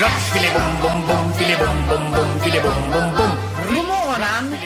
Raps, filibom, bom, bom, filibom, bom, bom, filibom, bom, bom. God morgon!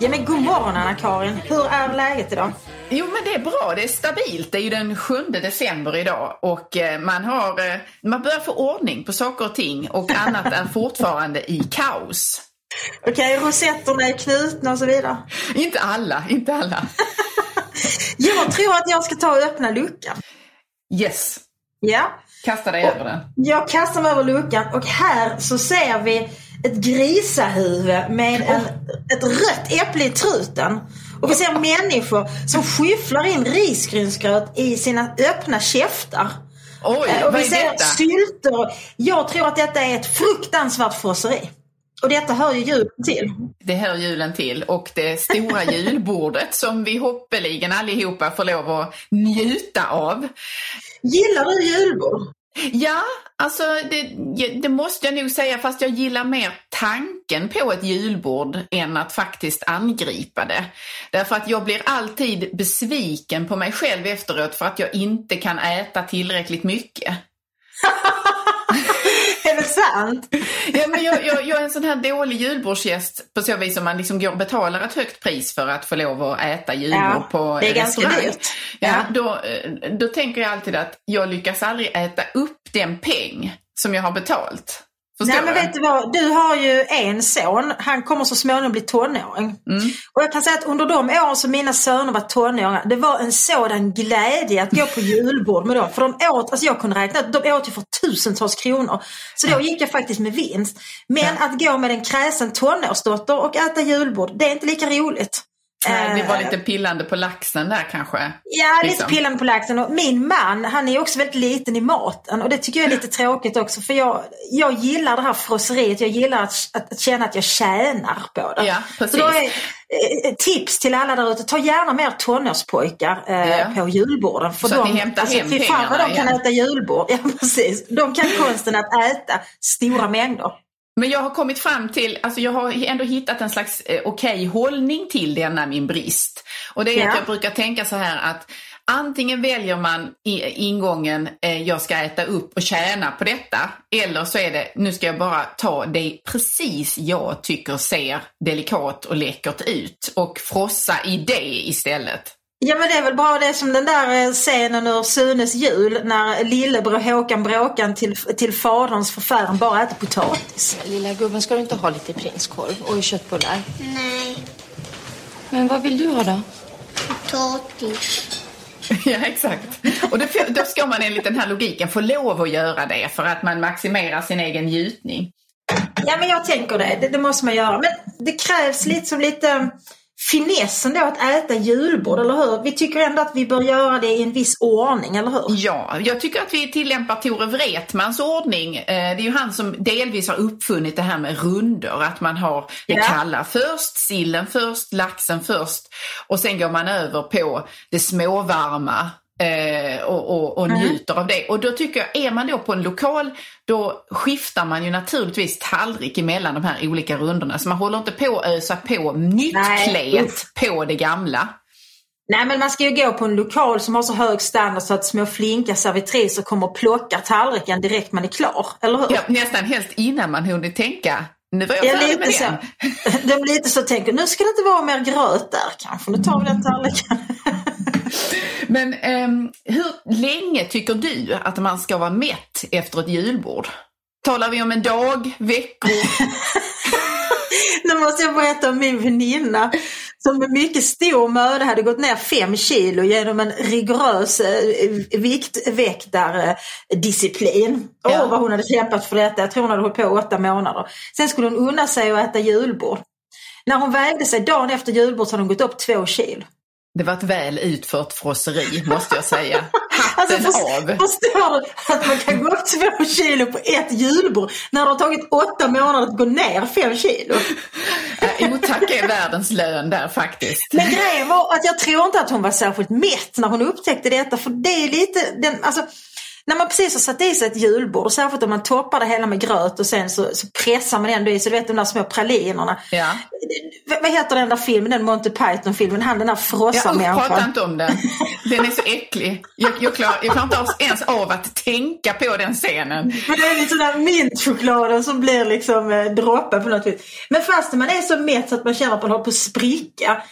Ja men god morgon Anna-Karin. Hur är läget idag? Jo men det är bra, det är stabilt. Det är ju den 7 december idag och eh, man har, eh, man börjar få ordning på saker och ting och annat är fortfarande i kaos. Okej, okay, rosetterna är knutna och så vidare. Inte alla, inte alla. jag tror att jag ska ta och öppna luckan. Yes. Ja. Kasta dig och över den. Jag kastar mig över luckan och här så ser vi ett grisahuvud med en, ett rött äpple i truten. Och vi ser människor som skyfflar in risgrynsgröt i sina öppna käftar. Oj, Eh, och vi ser detta? sylter. Jag tror att detta är ett fruktansvärt frosseri. Och detta hör ju julen till. Det hör julen till och det stora julbordet som vi hoppeligen allihopa får lov att njuta av. Gillar du julbord? Ja, alltså det, det måste jag nog säga fast jag gillar mer tanken på ett julbord än att faktiskt angripa det. Därför att jag blir alltid besviken på mig själv efteråt för att jag inte kan äta tillräckligt mycket. det sant? Ja, men jag, jag, jag är en sån här dålig julbordsgäst på så vis som man liksom går och betalar ett högt pris för att få lov att äta julbord Ja, på det är ganska dyrt. Ja, Ja. Då, eh, då tänker jag alltid att jag lyckas aldrig äta upp den peng som jag har betalt. Förstår Nej men vet du vad, du har ju en son, han kommer så småningom bli tonåring. Mm. Och jag kan säga att under de åren som mina söner var tonåringar, det var en sådan glädje att gå på julbord med dem. För de åt, alltså jag kunde räkna de åt ju för tusentals kronor. Så då gick jag faktiskt med vinst. Men att gå med en kräsen tonårsdotter och äta julbord, det är inte lika roligt. Nej, det var Eh, lite pillande på laxen där kanske. Ja, lite liksom. pillande på laxen. Och min man, han är också väldigt liten i maten. Och det tycker jag är lite tråkigt också. För jag, jag gillar det här frosseriet. Jag gillar att, att, att känna att jag tjänar på det. Ja, Så precis. då är, eh, tips till alla där ute, ta gärna mer tonårspojkar eh, Ja. på julborden. För Så att de, ni hämtar hem fy fan vad de pengarna kan igen. äta julbord. Ja, precis. De kan konsten att äta stora mängder. Men jag har kommit fram till, alltså jag har ändå hittat en slags eh, okej hållning till denna min brist. Och det är Ja. att jag brukar tänka så här att antingen väljer man i, ingången eh, jag ska äta upp och tjäna på detta. Eller så är det nu ska jag bara ta det precis jag tycker ser delikat och läckert ut och frossa i det istället. Ja men det är väl bara det som den där eh, scenen ur Sunes jul när lillebror Håkan Bråkan till, till faderns förfäran bara äter potatis. Lilla gubben, ska du inte ha lite prinskorv och köttbullar? Nej, Men vad vill du ha då? potatis. Ja, exakt. Och då, då ska man enligt den här logiken få lov att göra det för att man maximerar sin egen njutning. Ja men jag tänker det, det, det måste man göra. Men det krävs liksom lite finessen då att äta julbord, eller hur? Vi tycker ändå att vi bör göra det i en viss ordning, eller hur? Ja, jag tycker att vi tillämpar Tore Wretmans ordning. Eh, Det är ju han som delvis har uppfunnit det här med runder. Att man har det Ja. kalla först, sillen först, laxen först och sen går man över på det småvarma eh, och, och, och njuter av det. Och då tycker jag, är man då på en lokal, då skiftar man ju naturligtvis tallrik emellan de här olika rundorna. Så man håller inte på att ösa på nytt klet på det gamla. Nej men man ska ju gå på en lokal som har så hög standard så att små flinka servitriser kommer och plockar tallriken direkt man är klar, eller hur? Ja, nästan helst innan man hunnit tänka, nu var jag Ja, färdig lite med så. den. De lite så tänker, nu ska det inte vara mer gröt där kanske, nu tar vi den tallriken. Men ehm, hur länge tycker du att man ska vara mätt efter ett julbord? Talar vi om en dag, veckor? Nu måste jag berätta om min väninna som med mycket stor möda hade gått ner fem kilo genom en rigorös eh, viktväktardisciplin. Åh Ja. vad hon hade kämpat för detta. Jag tror hon hade hållit på åtta månader. Sen skulle hon unna sig att äta julbord. När hon vägde sig dagen efter julbord så hade hon gått upp två kilo. Det var ett väl utfört frosseri, måste jag säga. Alltså, Hatten först- av! Förstår du att man kan gå upp två kilo på ett julbord när det har tagit åtta månader att gå ner fem kilo? Äh, Otack är världens lön där faktiskt. Men grejen var att jag tror inte att hon var särskilt mätt när hon upptäckte detta. För det är lite, den, alltså, när man precis har satt i sig ett julbord, särskilt om man toppar det hela med gröt och sen så, så pressar man ändå i sig, du vet de där små pralinerna. Ja. V- vad heter den där filmen, den Monty Python-filmen, han den där Ja, usch, prata frossamänniskan. inte om den. Den är så äcklig. Jag, jag, klarar, jag klarar inte ens av att tänka på den scenen. Men det är lite sådär mintchokladen som blir liksom eh, droppen på något vis. Men fast man är så mätt så att man känner att man håller på att spricka.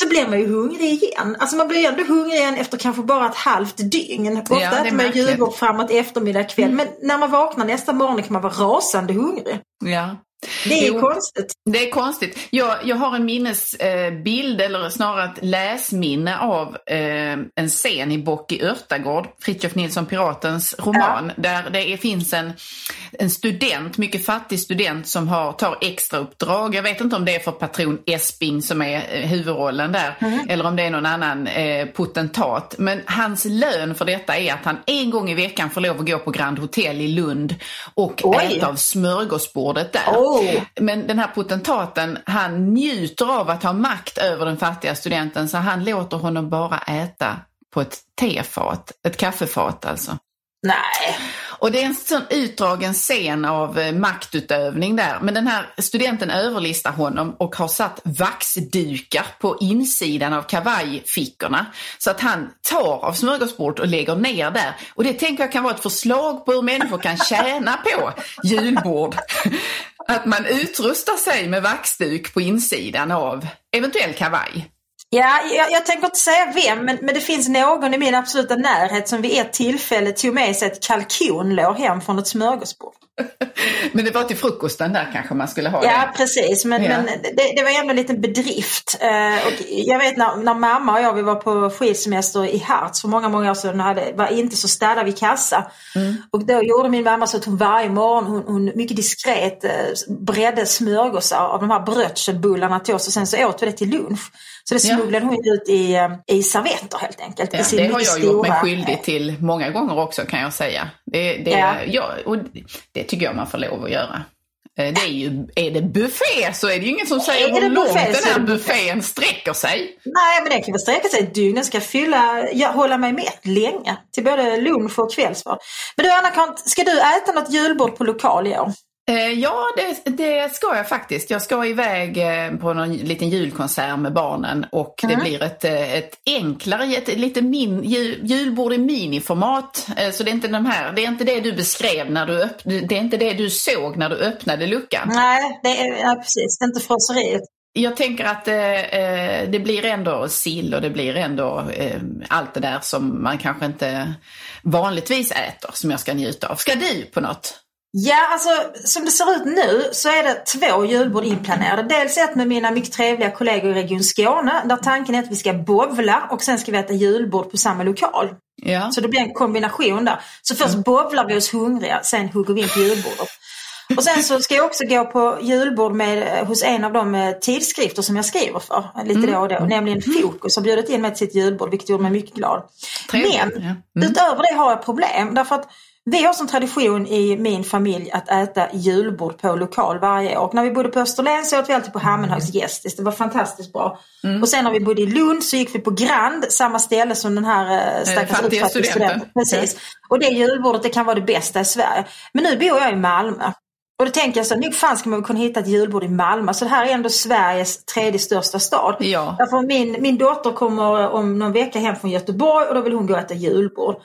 Så blir man ju hungrig igen. Alltså man blir ju ändå hungrig igen efter kanske bara ett halvt dygn. Ofta är äter man julbord framåt eftermiddag kväll. Men när man vaknar nästa morgon kan man vara rasande hungrig. Ja. Det är Jo. konstigt. Det är konstigt. Jag, jag har en minnesbild, eller snarare ett läsminne av eh, en scen i Bock i Örtagård, Fritiof Nilsson Piratens roman, där det är, finns en, en student, mycket fattig student som har, tar extra uppdrag. Jag vet inte om det är för patron Esping som är eh, huvudrollen där, eller om det är någon annan eh, potentat. Men hans lön för detta är att han en gång i veckan får lov att gå på Grand Hotel i Lund och Oj. äta av smörgåsbordet där. Oh. Men den här potentaten, han njuter av att ha makt över den fattiga studenten så han låter honom bara äta på ett tefat, ett kaffefat alltså. Nej. Och det är en sån utdragen scen av eh, maktutövning där. Men den här studenten överlistar honom och har satt vaxdukar på insidan av kavajfickorna. Så att han tar av smörgåsbordet och lägger ner där. Och det tänker jag kan vara ett förslag på hur människor kan tjäna på julbord. Att man utrustar sig med vaxduk på insidan av eventuell kavaj. Ja, jag, jag tänker inte säga vem, men, men det finns någon i min absoluta närhet som vid ett tillfälle tog med sig ett kalkonlår hem från ett smörgåsbord. Men det var till frukosten där kanske man skulle ha Ja, det. precis. Men, Ja. men det, det var ändå en liten bedrift. Eh, och jag vet när, när mamma och jag vi var på skidsemester i Harts för många, många år sedan hade, var inte så städade vid kassa. Mm. Och då gjorde min mamma så att hon varje morgon, hon, hon mycket diskret eh, bredde smörgåsar av de här brötselbullarna till oss och sen så åt vi det till lunch. Så det Ja. smugglade hon ut i, eh, i servetter helt enkelt. Ja, det har jag gjort mig stora- skyldig till många gånger också kan jag säga. Det, det, Ja. ja. och det tycker jag man får lov att göra. Eh, Det är ju, är det buffé så är det ju ingen som säger hur långt den här buffén sträcker sig. Nej, men den kan väl sträcka sig ett dygn. Den ska fylla, ja, hålla mig mätt länge. Till både lunch och kvällsval. Men du Anna, ska du äta något julbord på lokal i år? Eh, Ja, det, det ska jag faktiskt. Jag ska iväg eh, på någon liten julkonsert med barnen och det blir ett, eh, ett enklare, ett lite min, jul, julbord i miniformat. Så det är inte de här, det är inte det du beskrev när du öpp, det är inte det du såg när du öppnade luckan. Nej, det är, ja, precis. Det är inte frosseriet. Jag tänker att eh, det blir ändå sill och det blir ändå eh, allt det där som man kanske inte vanligtvis äter som jag ska njuta av. Ska du på något? Ja, alltså som det ser ut nu så är det två julbord inplanerade. Dels ett med mina mycket trevliga kollegor i Region Skåne där tanken är att vi ska bovla och sen ska vi äta julbord på samma lokal. Ja. Så det blir en kombination där. Så först bovlar vi oss hungriga, sen hugger vi in på julbordet. Och sen så ska jag också gå på julbord med, eh, hos en av de tidskrifter som jag skriver för lite då och då. Nämligen Fokus har bjudit in mig till sitt julbord vilket gjorde mig mycket glad. Trevligt, Men ja. Mm. utöver det har jag problem därför att vi har som tradition i min familj att äta julbord på lokal varje år. Och när vi bodde på Österlen så åt vi alltid på Hammenhögs Gästis. Det var fantastiskt bra. Mm. Och sen när vi bodde i Lund så gick vi på Grand, samma ställe som den här eh, stackars fattiga utfattiga studenten. Precis. Och det julbordet det kan vara det bästa i Sverige. Men nu bor jag i Malmö. Och då tänker jag så, nog fan ska man kunna hitta ett julbord i Malmö. Så det här är ändå Sveriges tredje största stad. Ja. Därför min, min dotter kommer om någon vecka hem från Göteborg och då vill hon gå och äta julbord.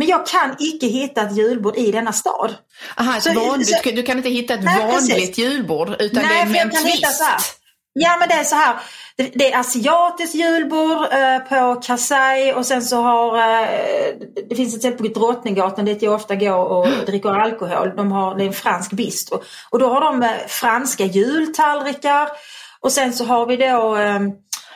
Men jag kan icke hitta ett julbord i denna stad. Aha, Så- vanligt, så- du kan inte hitta ett Nej, vanligt precis. julbord utan Nej, det är med en kan hitta twist. så här. Ja men det är så här. Det, det är asiatiskt julbord eh, på Kasai och sen så har eh, det finns ett ställe på Drottninggatan dit jag ofta går och dricker alkohol. De har, det är en fransk bistro. Och då har de eh, franska jultallrikar och sen så har vi då eh,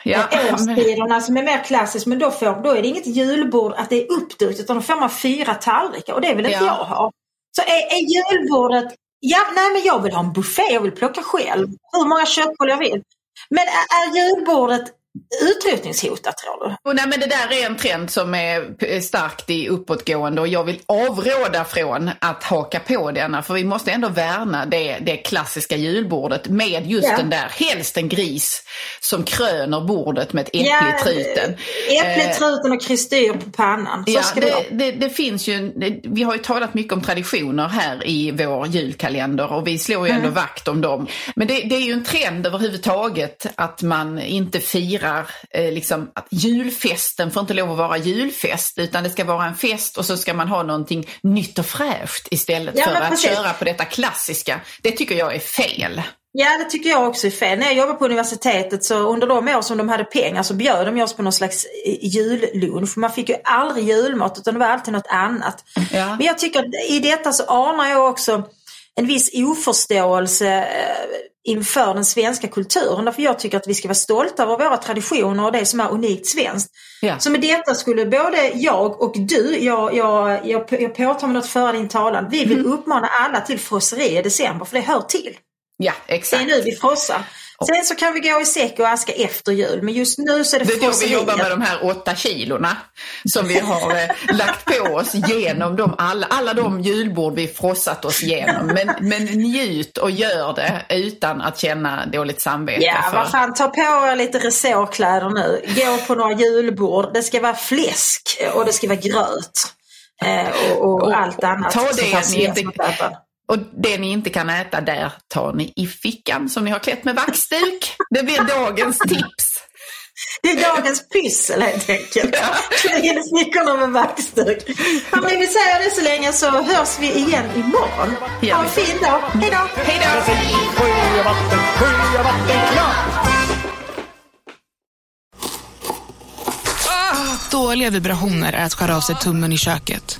Ja, årstiderna som är mer klassiskt men då, får, då är det inget julbord att det är uppdukat utan då får man fyra tallrikar och det vill inte Ja. jag ha. Så är, är julbordet, ja nej men jag vill ha en buffé, jag vill plocka själv hur många köttbullar jag vill. Men är, är julbordet utrotningshotat tror du? Och nej, men det där är en trend som är starkt i uppåtgående och jag vill avråda från att haka på denna för vi måste ändå värna det, det klassiska julbordet med just Ja. den där, helst en gris som kröner bordet med ett äpple i truten. Äpple i Eh, truten och kristyr på pannan. Så Ja, det, det, det, finns ju, vi har ju talat mycket om traditioner här i vår julkalender och vi slår ju ändå Mm. vakt om dem. Men det, det är ju en trend överhuvudtaget att man inte firar eh, liksom att julfesten får inte lov att vara julfest utan det ska vara en fest och så ska man ha någonting nytt och fräscht istället Ja, för att precis. köra på detta klassiska. Det tycker jag är fel. Ja, det tycker jag också är fel. När jag jobbade på universitetet så under de år som de hade pengar så bjöd de oss på någon slags eh, jullunch. Man fick ju aldrig julmat utan det var alltid något annat. Ja. Men jag tycker i detta så anar jag också en viss oförståelse eh, inför den svenska kulturen. Därför jag tycker att vi ska vara stolta över våra traditioner och det som är unikt svenskt. Ja. Så med detta skulle både jag och du, jag, jag, jag, jag påtar mig något före din talan, vi Mm. vill uppmana alla till frosseri i december för det hör till. Ja, Det är exakt. nu vi frossar. Sen så kan vi gå i säck och aska efter jul men just nu så är det Det är då vi jobbar med de här åtta kilorna som vi har eh, lagt på oss genom de, alla, alla de julbord vi frossat oss igenom. Men, men njut och gör det utan att känna dåligt samvete. Ja, för- vad fan, ta på er lite resårkläder nu. Gå på några julbord. Det ska vara fläsk och det ska vara gröt. Eh, och, och, Och- allt annat. ta det som ni inte- att. Och det ni inte kan äta där tar ni i fickan som ni har klätt med vaxduk. Det blir dagens tips. Det är dagens pyssel helt enkelt. Klä in fickorna med vaxduk. Hörni, vi säger det så länge så hörs vi igen imorgon. Ja, Ha en fin dag. Hej då! Hej då! Klart! Dåliga vibrationer är att skära av sig tummen i köket.